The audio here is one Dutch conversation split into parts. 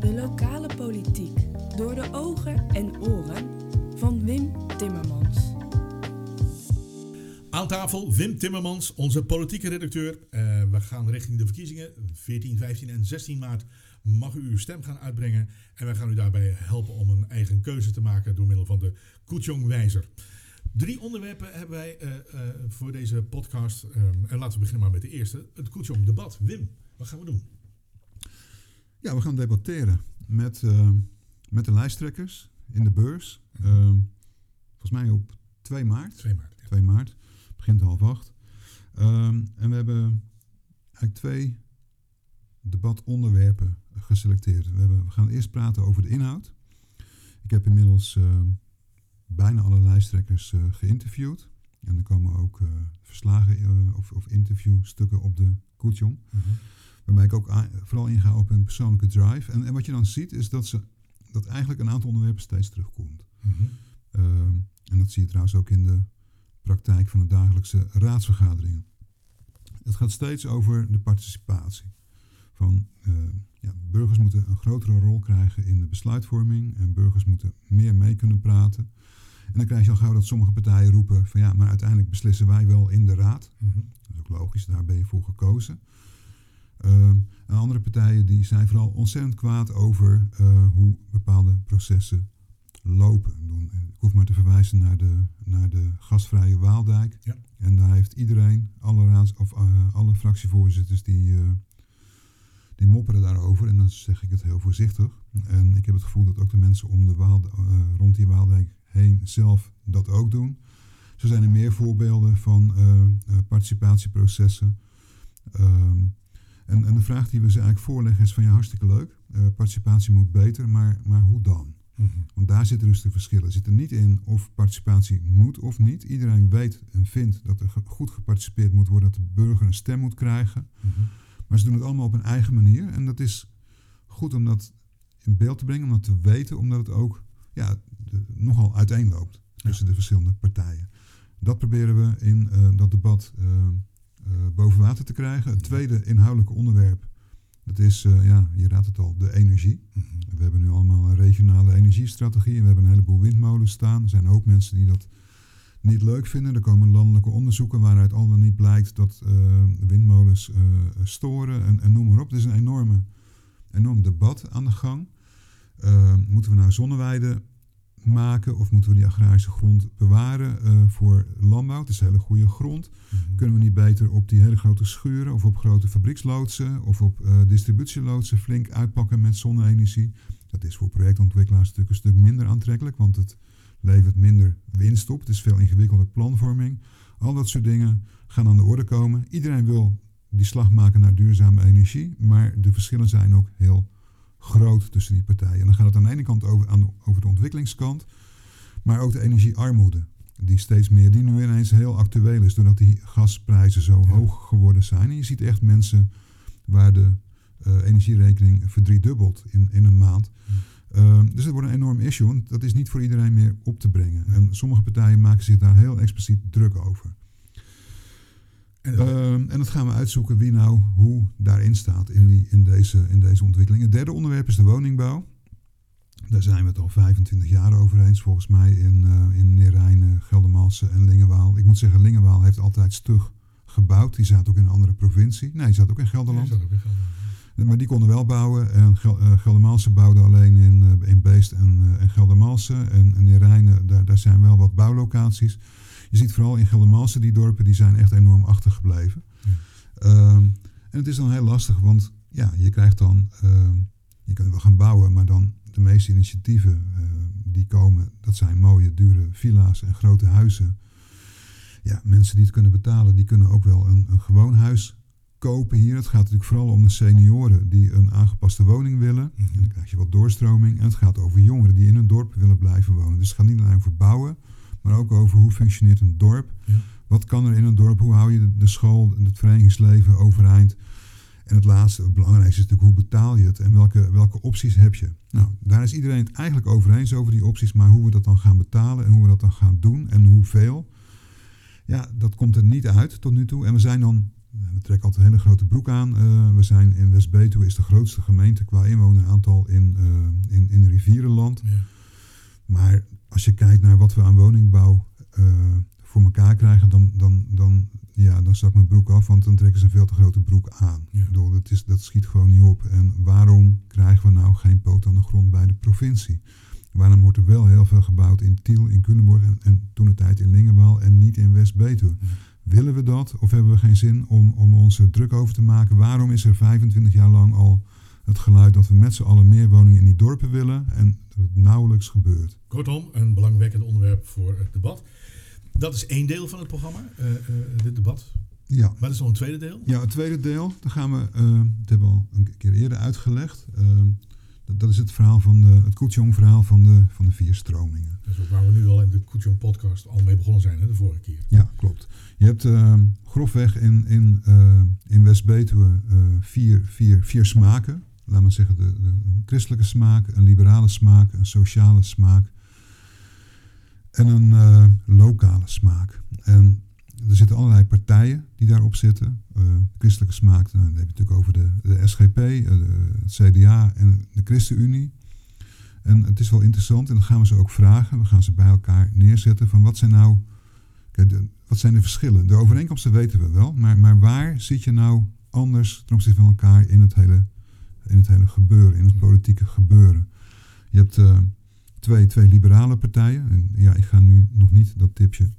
De lokale politiek door de ogen en oren van Wim Timmermans. Aan tafel Wim Timmermans, onze politieke redacteur. Uh, we gaan richting de verkiezingen. 14, 15 en 16 maart mag u uw stem gaan uitbrengen. En wij gaan u daarbij helpen om een eigen keuze te maken door middel van de Koetjong-wijzer. Drie onderwerpen hebben wij uh, uh, voor deze podcast. Um, en laten we beginnen maar met de eerste. Het Koetjong-debat. Wim, wat gaan we doen? Ja, we gaan debatteren met, uh, met de lijsttrekkers in de beurs. Uh, volgens mij op 2 maart. 2 maart. Ja. 2 maart. Begint half acht. Um, en we hebben eigenlijk twee debatonderwerpen geselecteerd. We, hebben, we gaan eerst praten over de inhoud. Ik heb inmiddels uh, bijna alle lijsttrekkers uh, geïnterviewd. En er komen ook verslagen of, of interviewstukken op de Koetjong. -huh. Waarbij ik ook vooral inga op een persoonlijke drive. En, en, wat je dan ziet is dat, ze, dat eigenlijk een aantal onderwerpen steeds terugkomt. -huh. uh, en dat zie je trouwens ook in de praktijk van de dagelijkse raadsvergaderingen. Het gaat steeds over de participatie. Van, uh, ja, burgers moeten een grotere rol krijgen in de besluitvorming en burgers moeten meer mee kunnen praten. En dan krijg je al gauw dat sommige partijen roepen van ja, maar uiteindelijk beslissen wij wel in de raad. -huh. Dat is ook logisch, daar ben je voor gekozen. Uh, en andere partijen die zijn vooral ontzettend kwaad over uh, hoe bepaalde processen lopen. Ik hoef maar te verwijzen naar de, naar de gasvrije Waaldijk. Ja. En daar heeft iedereen, alle, raads, of, uh, alle fractievoorzitters, die, die mopperen daarover. En dan zeg ik het heel voorzichtig. En ik heb het gevoel dat ook de mensen om de Waal, rond die Waaldijk heen zelf dat ook doen. Zo zijn er meer voorbeelden van participatieprocessen. Um, en, en, de vraag die we ze eigenlijk voorleggen is van ja, hartstikke leuk. Uh, participatie moet beter, maar, maar hoe dan? Mm -hmm. Want daar zitten dus de verschillen. Zit er niet in of participatie moet of niet. Iedereen weet en vindt dat er goed geparticipeerd moet worden, dat de burger een stem moet krijgen. Mm -hmm. Maar ze doen het allemaal op een eigen manier. En dat is goed om dat in beeld te brengen, om dat te weten, omdat het ook ja, de, nogal uiteenloopt tussen ja. de verschillende partijen. Dat proberen we in uh, dat debat uh, uh, boven water te krijgen. Het tweede inhoudelijke onderwerp, dat is, uh, ja, je raadt het al, de energie. -hmm. We hebben nu allemaal een regionale energiestrategie en we hebben een heleboel windmolens staan. Er zijn een hoop mensen die dat niet leuk vinden. Er komen landelijke onderzoeken waaruit al dan niet blijkt dat uh, windmolens storen en, en, noem maar op. Er is een enorme, enorm debat aan de gang. moeten we nou zonneweiden maken of moeten we die agrarische grond bewaren uh, voor landbouw? Het is hele goede grond. Mm -hmm. Kunnen we niet beter op die hele grote schuren of op grote fabrieksloodsen of op uh, distributieloodsen flink uitpakken met zonne-energie? Dat is voor projectontwikkelaars natuurlijk een stuk minder aantrekkelijk, want het levert minder winst op. Het is veel ingewikkelder planvorming. Al dat soort dingen gaan aan de orde komen. Iedereen wil die slag maken naar duurzame energie, maar de verschillen zijn ook heel groot tussen die partijen. En dan gaat het aan de ene kant over, aan de, over de ontwikkelingskant, maar ook de energiearmoede. Die steeds meer, die nu ineens heel actueel is, doordat die gasprijzen zo ja. hoog geworden zijn. En je ziet echt mensen waar de uh, energierekening verdriedubbelt in, in een maand. Ja. Uh, dus het wordt een enorm issue, want dat is niet voor iedereen meer op te brengen. En sommige partijen maken zich daar heel expliciet druk over. En, uh, en dat gaan we uitzoeken wie nou hoe daarin staat in, die, in, deze, in deze ontwikkeling. Het derde onderwerp is de woningbouw. Daar zijn we het al 25 jaar over eens, volgens mij in, uh, in Neerijnen, Geldermalsen en Lingenwaal. Ik moet zeggen, Lingenwaal heeft altijd stug gebouwd. Die zat ook in een andere provincie. Nee, die zat ook in Gelderland. Ja, ook in Gelderland. Maar die konden wel bouwen. En Gel uh, Geldermalsen bouwde alleen in, uh, in Beest en, en Geldermalsen. En, en Neerijnen, daar, daar zijn wel wat bouwlocaties. Je ziet vooral in Geldermalsen, die dorpen die zijn echt enorm achtergebleven. Ja. Um, en het is dan heel lastig, want ja, je krijgt dan, uh, je kunt wel gaan bouwen, maar dan de meeste initiatieven uh, die komen, dat zijn mooie, dure villa's en grote huizen. Ja, mensen die het kunnen betalen, die kunnen ook wel een, een gewoon huis kopen hier. Het gaat natuurlijk vooral om de senioren die een aangepaste woning willen. -hmm. En dan krijg je wat doorstroming. En het gaat over jongeren die in een dorp willen blijven wonen. Dus het gaat niet alleen over bouwen, maar ook over hoe functioneert een dorp. Ja. Wat kan er in een dorp? Hoe hou je de school, het verenigingsleven overeind? En het laatste, het belangrijkste is natuurlijk hoe betaal je het en welke, welke opties heb je? Nou, daar is iedereen het eigenlijk over eens over die opties, maar hoe we dat dan gaan betalen en hoe we dat dan gaan doen en hoeveel, ja, dat komt er niet uit tot nu toe. En we zijn dan we trekken altijd een hele grote broek aan. Eh, we zijn in West-Betuwe is de grootste gemeente qua inwoneraantal in, uh, in, in Rivierenland. Ja. Maar als je kijkt naar wat we aan woningbouw voor elkaar krijgen, dan, dan, dan, ja, dan zak mijn broek af, want dan trekken ze een veel te grote broek aan. Ja. Bedoel, dat, is, dat schiet gewoon niet op. En waarom krijgen we nou geen poot aan de grond bij de provincie? Waarom wordt er wel heel veel gebouwd in Tiel, in Culemborg en, en toen de tijd in Lingenwaal en niet in West-Betuwe? Willen we dat of hebben we geen zin om, om ons er druk over te maken? Waarom is er 25 jaar lang al het geluid dat we met z'n allen meer woningen in die dorpen willen en dat het nauwelijks gebeurt? Kortom, een belangwekkend onderwerp voor het debat. Dat is één deel van het programma, uh, uh, dit debat. Ja. Maar er is nog een tweede deel? Ja, het tweede deel, daar gaan we, uh, dat hebben we al een keer eerder uitgelegd. Dat, is het verhaal van de, het Koetjong-verhaal van de, van de vier stromingen. Dat is ook waar we nu al in de Koetjong-podcast al mee begonnen zijn, hè, de vorige keer. Ja, klopt. Je hebt uh, grofweg in, in, in West-Betuwe vier, vier, vier smaken. Laat maar zeggen, de, de, christelijke smaak, een liberale smaak, een sociale smaak en een lokale smaak. En er zitten allerlei partijen die daarop zitten. Uh, christelijke smaak, dan heb je natuurlijk over de, de SGP, eh, het CDA en de ChristenUnie. En het is wel interessant en dan gaan we ze ook vragen. We gaan ze bij elkaar neerzetten van wat zijn nou, de, wat zijn de verschillen? De overeenkomsten weten we wel, maar, maar waar zit je nou anders ten opzichte van elkaar in het hele, in het hele gebeuren, in het politieke gebeuren? Je hebt uh, twee, twee liberale partijen. En ja, ik ga nu nog niet dat tipje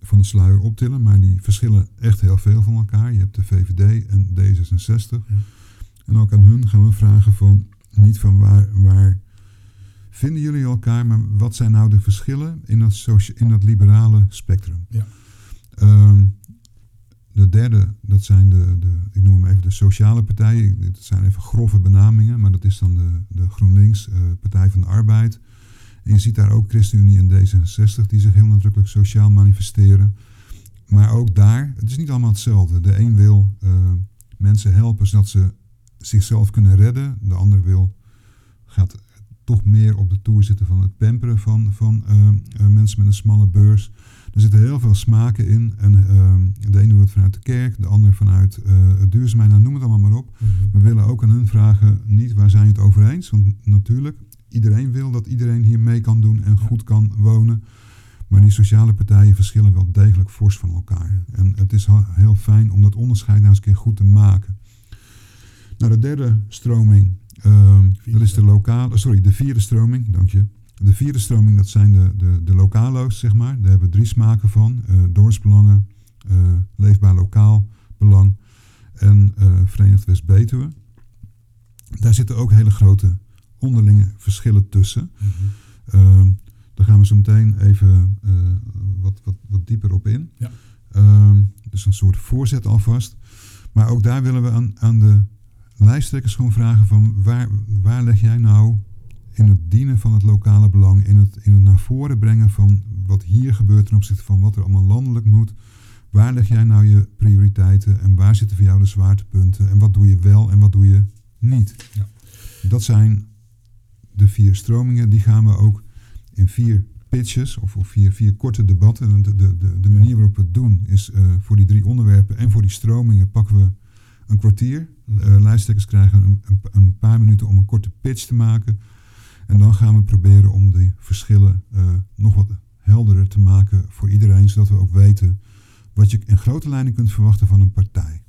van de sluier optillen, maar die verschillen echt heel veel van elkaar. Je hebt de VVD en D66. En ook aan hun gaan we vragen van, niet van waar, waar vinden jullie elkaar, maar wat zijn nou de verschillen in dat, in dat liberale spectrum? Ja. Ehm, de derde, dat zijn de, de, ik noem hem even de sociale partijen. Dit zijn even grove benamingen, maar dat is dan de, de GroenLinks, uh, Partij van de Arbeid, en je ziet daar ook ChristenUnie en D66 die zich heel nadrukkelijk sociaal manifesteren. Maar ook daar, het is niet allemaal hetzelfde. De een wil uh, mensen helpen zodat ze zichzelf kunnen redden. De ander wil, gaat toch meer op de toer zitten van het pamperen van, van uh, mensen met een smalle beurs. Er zitten heel veel smaken in. En de een doet het vanuit de kerk, de ander vanuit het duurzaamheid. Nou, noem het allemaal maar op. Mhm. We willen ook aan hun vragen, niet waar zijn het over eens? Want natuurlijk, iedereen wil dat iedereen hier mee kan doen en goed kan wonen. Maar die sociale partijen verschillen wel degelijk fors van elkaar. En het is heel fijn om dat onderscheid nou eens een keer goed te maken. Nou, de derde stroming, uh, dat is de lokale, sorry, de vierde stroming, dank je. De vierde stroming, dat zijn de, de, de lokalo's, zeg maar. Daar hebben we drie smaken van. Uh, dorpsbelangen, uh, leefbaar lokaal belang en uh, Verenigd West-Betuwe. Daar zitten ook hele grote onderlinge verschillen tussen. Mm daar gaan we zo meteen even wat, wat, wat dieper op in. Ja. Uh, dus een soort voorzet alvast. Maar ook daar willen we aan, aan de lijsttrekkers gewoon vragen van waar, waar leg jij nou in het dienen van het lokale belang, in het, in het naar voren brengen van wat hier gebeurt ten opzichte van wat er allemaal landelijk moet. Waar leg jij nou je prioriteiten en waar zitten voor jou de zwaartepunten en wat doe je wel en wat doe je niet? Ja. Dat zijn de vier stromingen, die gaan we ook in vier pitches of, of vier, vier korte debatten. De, de, de, de manier waarop we het doen is uh, voor die drie onderwerpen en voor die stromingen pakken we een kwartier. Uh, lijsttrekkers krijgen een, een, een, paar minuten om een korte pitch te maken. En dan gaan we proberen om die verschillen uh, nog wat helderder te maken voor iedereen, zodat we ook weten wat je in grote lijnen kunt verwachten van een partij.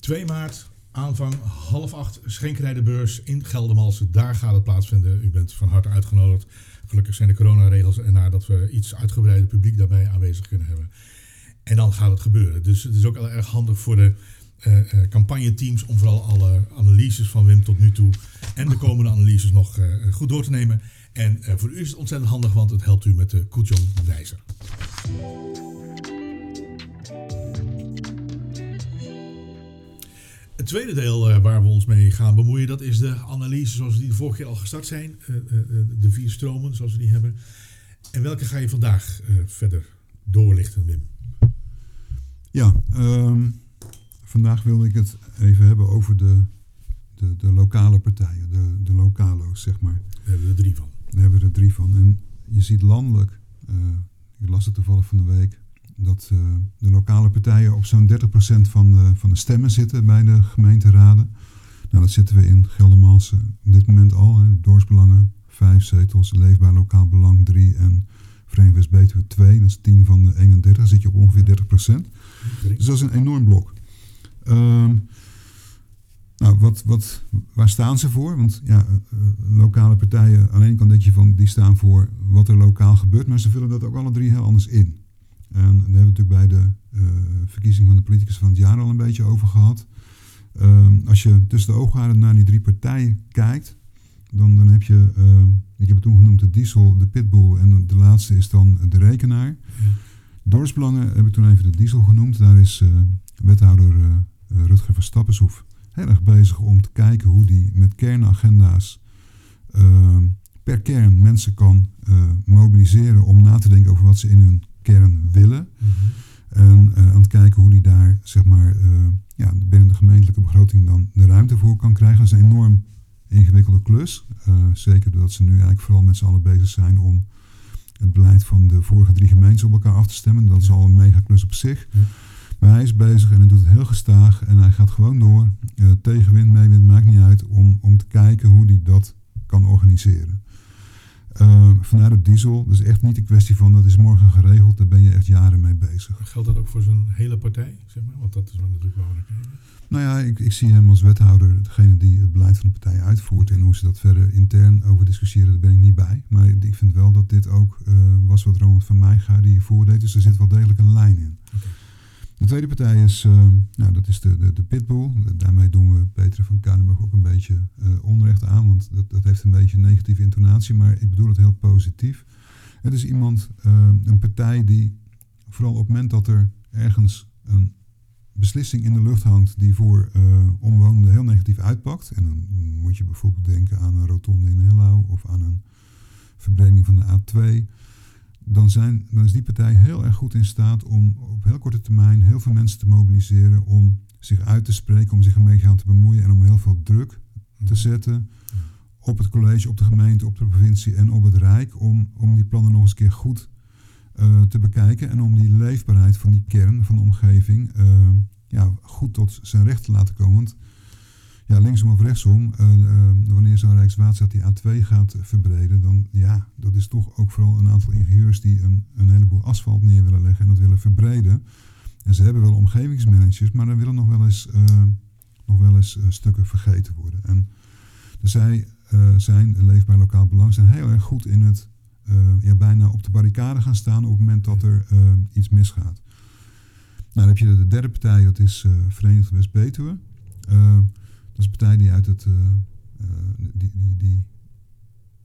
2 maart Aanvang half acht Schenkerij de Beurs in Geldermalsen. Daar gaat het plaatsvinden. U bent van harte uitgenodigd. Gelukkig zijn de coronaregels en nadat we iets uitgebreider publiek daarbij aanwezig kunnen hebben. En dan gaat het gebeuren. Dus het is ook heel erg handig voor de campagneteams om vooral alle analyses van Wim tot nu toe en de komende analyses nog uh, goed door te nemen. En voor u is het ontzettend handig, want het helpt u met de Koetjong wijzer. Het tweede deel waar we ons mee gaan bemoeien, dat is de analyse zoals we die de vorige keer al gestart zijn. De vier stromen zoals we die hebben. En welke ga je vandaag verder doorlichten, Wim? Ja, um, vandaag wilde ik het even hebben over de, de, de lokale partijen, de, de lokalo's, zeg maar. Daar hebben we er drie van. Daar hebben we er drie van. En je ziet landelijk, ik las het toevallig van de week, dat de lokale partijen op zo'n 30% van de, van de stemmen zitten bij de gemeenteraden. Nou, dat zitten we in Geldermalsen op dit moment al. Hè. Dorpsbelangen, vijf zetels, Leefbaar Lokaal Belang drie en Verenigd West-Betuwe 2. Dat is 10 van de 31, dan zit je op ongeveer 30% Dus dat is een enorm blok. Ehm, nou, wat, wat, waar staan ze voor? Want ja, uh, lokale partijen, aan de ene kant denk je van, die staan voor wat er lokaal gebeurt, maar ze vullen dat ook alle drie heel anders in. En daar hebben we natuurlijk bij de uh, verkiezing van de politicus van het jaar al een beetje over gehad. Um, als je tussen de ogen naar die drie partijen kijkt, dan, dan heb je, uh, ik heb het toen genoemd de diesel, de pitbull en de laatste is dan de rekenaar. Ja. Dorpsbelangen heb ik toen even de diesel genoemd. Daar is uh, wethouder uh, Rutger Verstappenshoef heel erg bezig om te kijken hoe die met kernagenda's ehm, per kern mensen kan mobiliseren om na te denken over wat ze in hun kern willen. Mm -hmm. En aan het kijken hoe die daar zeg maar, ja, binnen de gemeentelijke begroting dan de ruimte voor kan krijgen. Dat is een enorm ingewikkelde klus. Uh, zeker doordat ze nu eigenlijk vooral met z'n allen bezig zijn om het beleid van de vorige drie gemeenten op elkaar af te stemmen. Dat is al een mega klus op zich. Ja. Maar hij is bezig en hij doet het heel gestaag en hij gaat gewoon door. Uh, tegenwind, meewind, maakt niet uit. Om, om te kijken hoe hij dat kan organiseren. Uh, vanuit het diesel, dus echt niet de kwestie van dat is morgen geregeld, daar ben je echt jaren mee bezig. Geldt dat ook voor zijn hele partij, zeg maar? Want dat is wel natuurlijk wel Nou ja, ik, ik zie hem als wethouder, degene die het beleid van de partij uitvoert. En hoe ze dat verder intern over discussiëren, daar ben ik niet bij. Maar ik vind wel dat dit ook uh, was wat Ronald van Meijga die voordeed. Dus er zit wel degelijk een lijn in. Okay. De tweede partij is, uh, nou, dat is de, de, de Pitbull. Daarmee doen we Peter van Kuinenburg ook een beetje uh, onrecht aan, want dat, dat heeft een beetje een negatieve intonatie, maar ik bedoel het heel positief. Het is iemand, uh, een partij die vooral op het moment dat er ergens een beslissing in de lucht hangt die voor omwonenden heel negatief uitpakt, en dan moet je bijvoorbeeld denken aan een rotonde in Hellau of aan een verbreding van de A2 dan, zijn, dan is die partij heel erg goed in staat om op heel korte termijn heel veel mensen te mobiliseren om zich uit te spreken, om zich ermee gaan te bemoeien en om heel veel druk te mhm. zetten op het college, op de gemeente, op de provincie en op het Rijk, om, om die plannen nog eens een keer goed uh, te bekijken en om die leefbaarheid van die kern van de omgeving uh, ja, goed tot zijn recht te laten komen. Want linksom of rechtsom, uh, uh, wanneer zo'n Rijkswaterstaat die A2 gaat verbreden, dan ja, dat is toch ook vooral een aantal ingenieurs die een, een heleboel asfalt neer willen leggen en dat willen verbreden. En ze hebben wel omgevingsmanagers, maar er willen nog wel eens, uh, nog wel eens stukken vergeten worden. En dus zij zijn, Leefbaar Lokaal Belang, zijn heel erg goed in het ja, bijna op de barricade gaan staan op het moment dat er iets misgaat. Nou, dan heb je de derde partij, dat is Verenigd West-Betuwe. Dat is een partij die uit het. Uh, die, die, die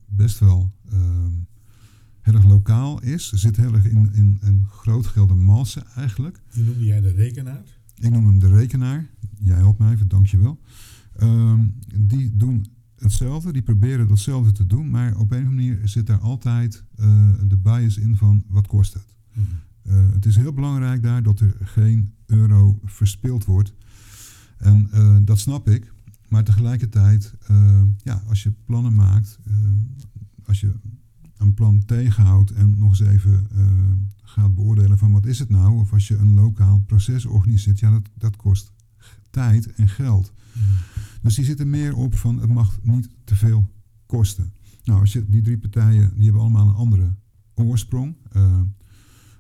best wel uh, heel erg lokaal is. Zit heel erg in, in een groot Geldermalsen eigenlijk. Die noemde jij de rekenaar? Ik noem hem de rekenaar. Jij helpt mij even, dankjewel. Uh, die doen hetzelfde, die proberen datzelfde te doen, maar op een of andere manier zit daar altijd uh, de bias in van wat kost het. Mm -hmm. uh, het is heel belangrijk daar dat er geen euro verspild wordt. En uh, dat snap ik, maar tegelijkertijd, uh, ja, als je plannen maakt, uh, als je een plan tegenhoudt en nog eens even uh, gaat beoordelen van wat is het nou, of als je een lokaal proces organiseert, ja, dat, dat kost tijd en geld. Mm. Dus die zitten meer op van het mag niet te veel kosten. Nou, als je die drie partijen, die hebben allemaal een andere oorsprong.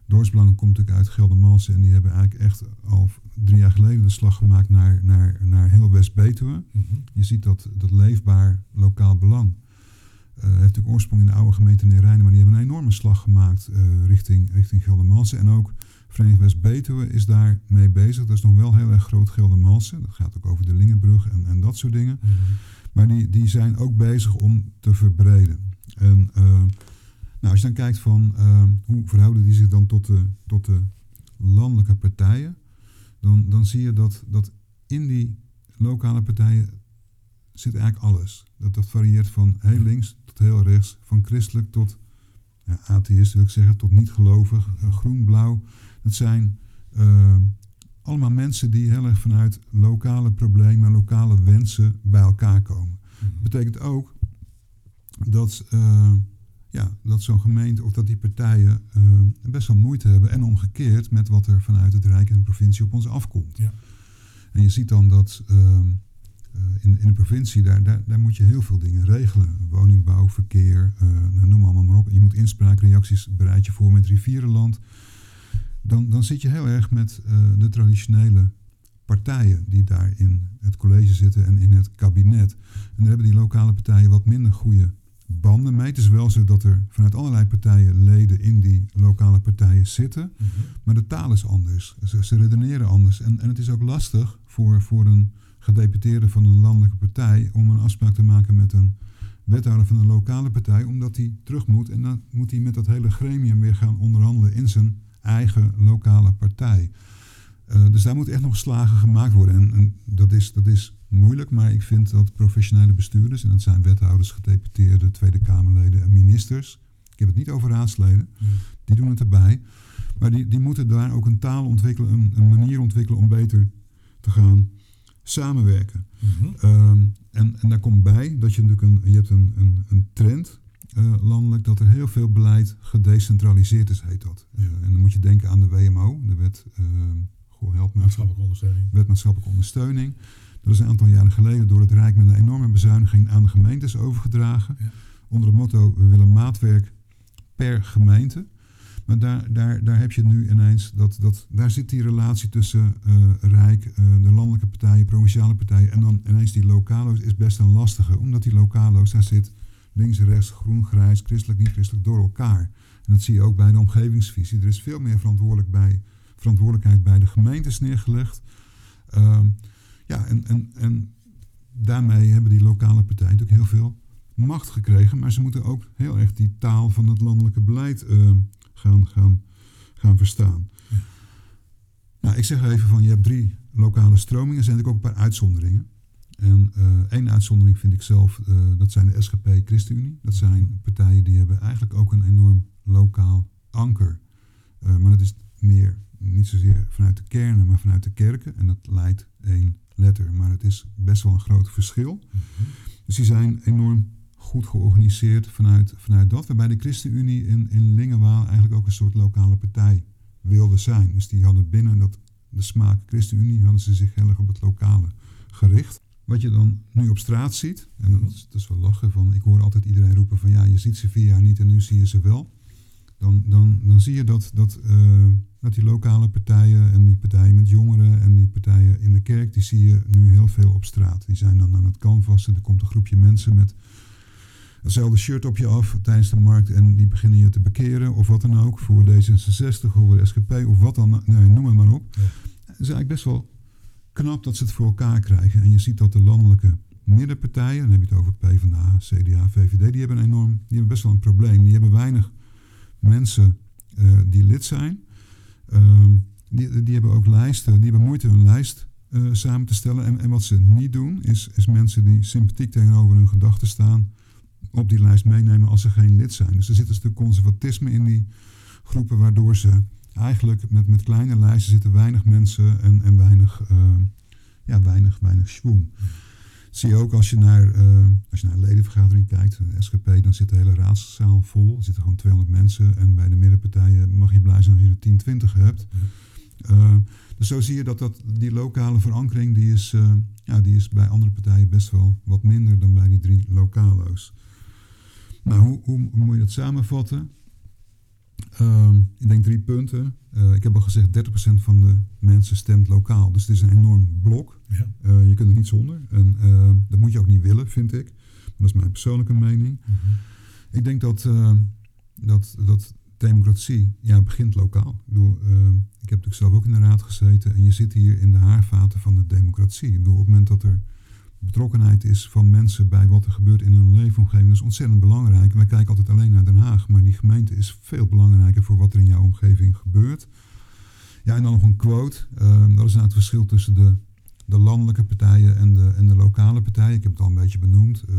Dorpsbelangen komt natuurlijk uit Geldermalsen en die hebben eigenlijk echt al drie jaar geleden de slag gemaakt naar, naar, naar heel West-Betuwe. Mm -hmm. Je ziet dat, dat leefbaar lokaal belang uh, heeft natuurlijk oorsprong in de oude gemeente Neerijnen, maar die hebben een enorme slag gemaakt uh, richting, richting Geldermalsen. En ook Verenigd West-Betuwe is daar mee bezig. Dat is nog wel heel erg groot Geldermalsen. Dat gaat ook over de Lingenbrug en, en dat soort dingen. Mm -hmm. Maar die, die zijn ook bezig om te verbreden. En uh, nou, als je dan kijkt van hoe verhouden die zich dan tot de, tot de landelijke partijen dan, dan zie je dat, dat in die lokale partijen zit eigenlijk alles. Dat, dat varieert van heel links tot heel rechts, van christelijk tot ja, atheïst wil ik zeggen, tot niet gelovig, uh, groen, blauw. Dat zijn uh, allemaal mensen die heel erg vanuit lokale problemen, lokale wensen bij elkaar komen. Dat betekent ook dat uh, ja, dat zo'n gemeente of dat die partijen uh, best wel moeite hebben. En omgekeerd met wat er vanuit het Rijk en de provincie op ons afkomt. Ja. En je ziet dan dat uh, in, in de provincie, daar, daar, daar moet je heel veel dingen regelen. Woningbouw, verkeer, nou, noem allemaal maar op. Je moet inspraakreacties, bereid je voor met rivierenland. Dan, dan zit je heel erg met de traditionele partijen die daar in het college zitten en in het kabinet. En daar hebben die lokale partijen wat minder goede banden mee. Het is wel zo dat er vanuit allerlei partijen leden in die lokale partijen zitten. Mhm. Maar de taal is anders. Ze, ze redeneren anders. En, en het is ook lastig voor, voor een gedeputeerde van een landelijke partij om een afspraak te maken met een wethouder van een lokale partij, omdat hij terug moet. En dan moet hij met dat hele gremium weer gaan onderhandelen in zijn eigen lokale partij. Uh, dus daar moet echt nog slagen gemaakt worden. En, en, dat, is, dat is moeilijk, maar ik vind dat professionele bestuurders, en dat zijn wethouders, gedeputeerden, Tweede Kamerleden en ministers. Ik heb het niet over raadsleden, die doen het erbij. Maar die, die moeten daar ook een taal ontwikkelen, een, een manier ontwikkelen om beter te gaan samenwerken. Mm en, en daar komt bij dat je natuurlijk een, je hebt een, een, een trend uh, landelijk dat er heel veel beleid gedecentraliseerd is, heet dat. Uh, en dan moet je denken aan de WMO, de wet uh, goh, help me. Maatschappelijke ondersteuning. Wet maatschappelijke ondersteuning. Dat is een aantal jaren geleden door het Rijk met een enorme bezuiniging aan de gemeentes overgedragen. Ja. Onder het motto, we willen maatwerk per gemeente. Maar daar, daar, daar heb je nu ineens, dat, dat, daar zit die relatie tussen uh, Rijk, uh, de landelijke partijen, provinciale partijen en dan ineens die lokalo's is best een lastige. Omdat die lokalo's, daar zit links rechts, groen, grijs, christelijk, niet christelijk door elkaar. En dat zie je ook bij de omgevingsvisie. Er is veel meer verantwoordelijk bij, verantwoordelijkheid bij de gemeentes neergelegd. Um, ja, en, en, en daarmee hebben die lokale partijen natuurlijk heel veel macht gekregen. Maar ze moeten ook heel erg die taal van het landelijke beleid uh, gaan, gaan, gaan verstaan. Nou, ik zeg even van, je hebt drie lokale stromingen. Er zijn natuurlijk ook een paar uitzonderingen. En uh, één uitzondering vind ik zelf, uh, dat zijn de SGP ChristenUnie. Dat zijn partijen die hebben eigenlijk ook een enorm lokaal anker. Maar dat is meer, niet zozeer vanuit de kernen, maar vanuit de kerken. En dat leidt één letter, maar het is best wel een groot verschil. Mhm. Dus die zijn enorm goed georganiseerd vanuit, vanuit dat. Waarbij de ChristenUnie in, in Lingenwaal eigenlijk ook een soort lokale partij wilde zijn. Dus die hadden binnen dat, de smaak ChristenUnie hadden ze zich heel erg op het lokale gericht. Wat je dan nu op straat ziet, en dat is, dat is wel lachen, van, ik hoor altijd iedereen roepen van ja, je ziet ze vier jaar niet en nu zie je ze wel. Dan, dan, dan zie je dat, dat, uh, dat die lokale partijen en die partijen met jongeren en die partijen in de kerk, die zie je nu heel veel op straat. Die zijn dan aan het canvassen. Er komt een groepje mensen met hetzelfde shirt op je af tijdens de markt en die beginnen je te bekeren of wat dan ook. Voor D66 of voor de SGP of wat dan, nee, noem het maar op. Ja. Het is eigenlijk best wel knap dat ze het voor elkaar krijgen. En je ziet dat de landelijke middenpartijen, dan heb je het over PvdA, CDA, VVD, die hebben een enorm, die hebben best wel een probleem. Die hebben weinig mensen uh, die lid zijn. Uh, die, die hebben ook lijsten, die hebben moeite hun lijst uh, samen te stellen. En, en wat ze niet doen, is, is mensen die sympathiek tegenover hun gedachten staan, op die lijst meenemen als ze geen lid zijn. Dus er zit een stuk conservatisme in die groepen, waardoor ze eigenlijk met, met kleine lijsten zitten weinig mensen en, en weinig, uh, ja, weinig, weinig. Zie je ook als je naar, uh, als je naar een ledenvergadering kijkt, de SGP, dan zit de hele raadszaal vol. Er zitten gewoon 200 mensen. En bij de middenpartijen mag je blij zijn als je er 10, 20 hebt. Uh, dus zo zie je dat, dat die lokale verankering, die is, ja, die is bij andere partijen best wel wat minder dan bij die drie lokalo's. Nou, hoe, hoe moet je dat samenvatten? Uh, ik denk drie punten. Uh, ik heb al gezegd, 30% van de mensen stemt lokaal. Dus het is een enorm blok. Ja. Uh, je kunt er niet zonder. En uh, dat moet je ook niet willen, vind ik. Maar dat is mijn persoonlijke mening. Mm -hmm. Ik denk dat, dat, dat democratie ja, begint lokaal. Ik, bedoel, ik heb natuurlijk zelf ook in de raad gezeten. En je zit hier in de haarvaten van de democratie. Ik bedoel, op het moment dat er betrokkenheid is van mensen bij wat er gebeurt in hun leefomgeving. is ontzettend belangrijk. Wij kijken altijd alleen naar Den Haag, maar die gemeente is veel belangrijker voor wat er in jouw omgeving gebeurt. Ja, en dan nog een quote. Uh, dat is nou het verschil tussen de, de landelijke partijen en de, en de lokale partijen. Ik heb het al een beetje benoemd. Uh,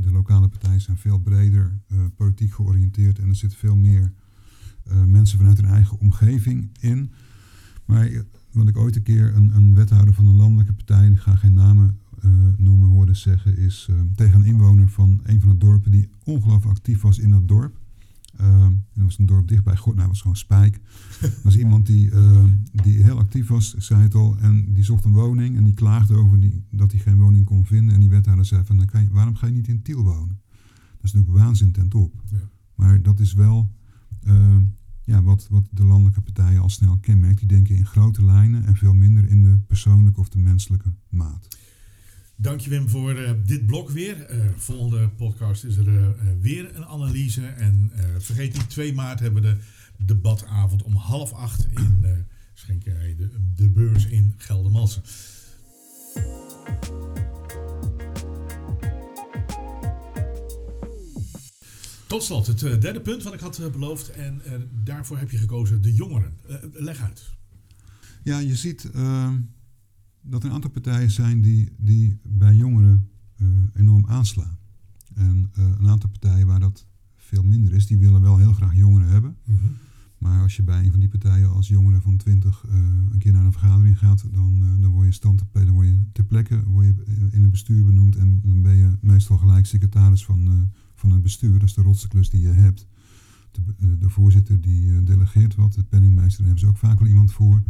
de lokale partijen zijn veel breder uh, politiek georiënteerd en er zitten veel meer eh, mensen vanuit hun eigen omgeving in. Maar wat ik ooit een keer een, een wethouder van een landelijke partij, ik ga geen namen noemen hoorde zeggen, is uh, tegen een inwoner van een van de dorpen die ongelooflijk actief was in dat dorp. Ehm, er was een dorp dichtbij, God, nou was gewoon Spijk. Er was iemand die, ehm, die heel actief was, zei het al, en die zocht een woning en die klaagde over die, dat hij geen woning kon vinden. En die wethouder zei van, dan kan je, waarom ga je niet in Tiel wonen? Dat is natuurlijk waanzin ten top. Ja. Maar dat is wel ehm, ja, wat, wat de landelijke partijen al snel kenmerkt. Die denken in grote lijnen en veel minder in de persoonlijke of de menselijke maat. Dank je Wim voor eh, dit blok weer. Eh, volgende podcast is er eh, weer een analyse. En vergeet niet, 2 maart hebben we de debatavond om half acht in Schenkerij de, de Beurs in Geldermalsen. Tot slot, het derde punt wat ik had beloofd. En daarvoor heb je gekozen de jongeren. Leg uit. Ja, je ziet ehm, dat er een aantal partijen zijn die, die bij jongeren eh, enorm aanslaan. En eh, een aantal partijen waar dat veel minder is, die willen wel heel graag jongeren hebben. Maar als je bij een van die partijen als jongere van 20 eh, een keer naar een vergadering gaat, dan, dan word je stand te, dan word je ter plekke word je in het bestuur benoemd en dan ben je meestal gelijk secretaris van, van het bestuur. Dat is de rotste klus die je hebt. De, de, voorzitter die delegeert wat, de penningmeester, daar hebben ze ook vaak wel iemand voor.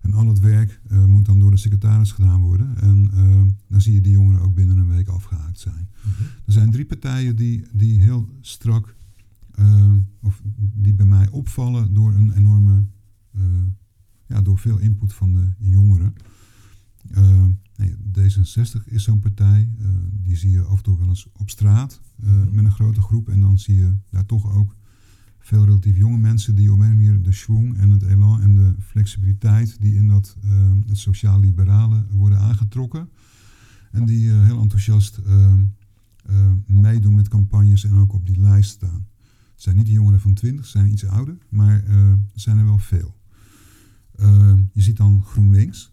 En al het werk eh, moet dan door de secretaris gedaan worden. En eh, dan zie je die jongeren ook binnen een week afgehaakt zijn. Er zijn drie partijen die, die heel strak, eh, of die bij mij opvallen door een enorme, ja, door veel input van de jongeren. Nee, D66 is zo'n partij, die zie je af en toe wel eens op straat eh, met een grote groep. En dan zie je daar toch ook veel relatief jonge mensen die op een manier de schwung en het elan en de flexibiliteit die in dat eh, het sociaal-liberale worden aangetrokken. En die eh, heel enthousiast eh, meedoen met campagnes en ook op die lijst staan. Het zijn niet de jongeren van 20, ze zijn iets ouder, maar er zijn er wel veel. Je ziet dan GroenLinks,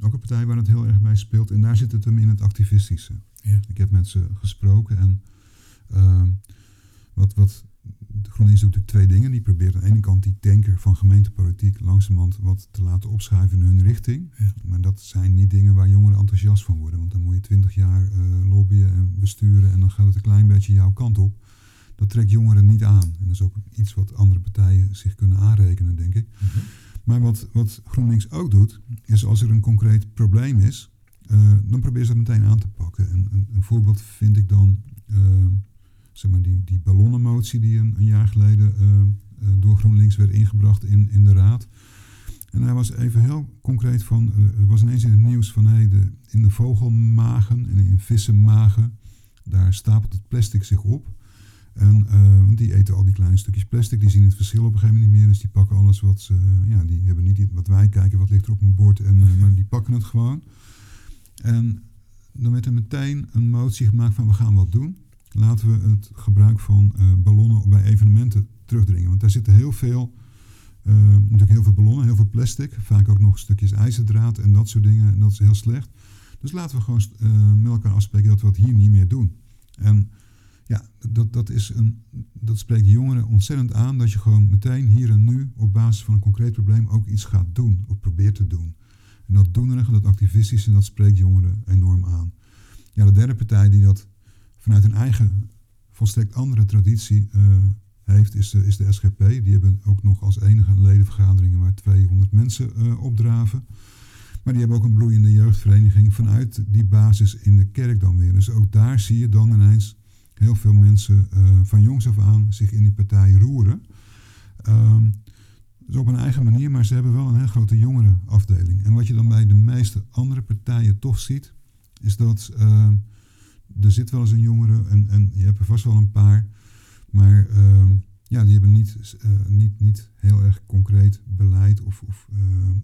ook een partij waar het heel erg bij speelt. En daar zit het hem in het activistische. Ja. Ik heb met ze gesproken en eh, wat, wat GroenLinks doet natuurlijk twee dingen. Die probeert aan de ene kant die tanker van gemeentepolitiek langzamerhand wat te laten opschuiven in hun richting. Ja. Maar dat zijn niet dingen waar jongeren enthousiast van worden. Want dan moet je twintig jaar eh, lobbyen en besturen en dan gaat het een klein beetje jouw kant op. Dat trekt jongeren niet aan. En dat is ook iets wat andere partijen zich kunnen aanrekenen, denk ik. Maar wat, wat GroenLinks ook doet, is als er een concreet probleem is, eh, dan probeer ze dat meteen aan te pakken. En een, een voorbeeld vind ik dan, eh, maar, die, die ballonnenmotie die een, een jaar geleden eh, door GroenLinks werd ingebracht in, in de Raad. En hij was even heel concreet van, eh, er was ineens in het nieuws van hey, de, in de vogelmagen en in vissenmagen, daar stapelt het plastic zich op. En die eten al die kleine stukjes plastic, die zien het verschil op een gegeven moment niet meer. Dus die pakken alles wat ze, ja, die hebben niet wat wij kijken, wat ligt er op een bord, en, maar die pakken het gewoon. En dan werd er meteen een motie gemaakt van we gaan wat doen. Laten we het gebruik van eh, ballonnen bij evenementen terugdringen. Want daar zitten heel veel, eh, natuurlijk heel veel ballonnen, heel veel plastic. Vaak ook nog stukjes ijzerdraad en dat soort dingen. En dat is heel slecht. Dus laten we gewoon eh, met elkaar afspreken dat we het hier niet meer doen. En ja, dat, dat, is een, dat spreekt jongeren ontzettend aan. Dat je gewoon meteen hier en nu op basis van een concreet probleem ook iets gaat doen. Of probeert te doen. En dat doenerige, dat activistische, dat spreekt jongeren enorm aan. Ja, de derde partij die dat vanuit een eigen volstrekt andere traditie eh, heeft, is de, is de SGP. Die hebben ook nog als enige ledenvergaderingen waar 200 mensen eh, opdraven. Maar die hebben ook een bloeiende jeugdvereniging vanuit die basis in de kerk dan weer. Dus ook daar zie je dan ineens heel veel mensen eh, van jongs af aan zich in die partij roeren. Ehm, dus op een eigen manier, maar ze hebben wel een heel grote jongerenafdeling. En wat je dan bij de meeste andere partijen toch ziet, is dat eh, er zit wel eens een jongere, en, je hebt er vast wel een paar, maar eh, ja, die hebben niet, eh, niet, niet heel erg concreet beleid of, of, eh,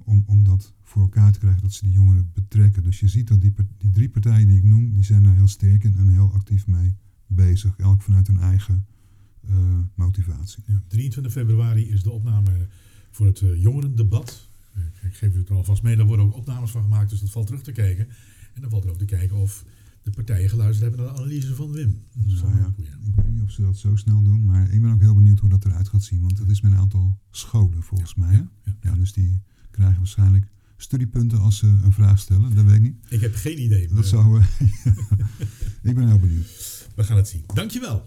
om, om dat voor elkaar te krijgen, dat ze die jongeren betrekken. Dus je ziet dat die, die drie partijen die ik noem, die zijn daar heel sterk in en heel actief mee bezig. Elk vanuit hun eigen eh, motivatie. Ja, 23 februari is de opname voor het jongerendebat. Ik, ik geef u het er alvast mee, daar worden ook opnames van gemaakt, dus dat valt terug te kijken. En dan valt er ook te kijken of de partijen geluisterd hebben naar de analyse van Wim. Nou ja, ik weet niet of ze dat zo snel doen, maar ik ben ook heel benieuwd hoe dat eruit gaat zien. Want dat is met een aantal scholen volgens mij. Ja, dus die krijgen waarschijnlijk studiepunten als ze een vraag stellen. Dat weet ik niet. Ik heb geen idee, maar Dat zou, eh, ik ben heel benieuwd. we gaan het zien. Dankjewel.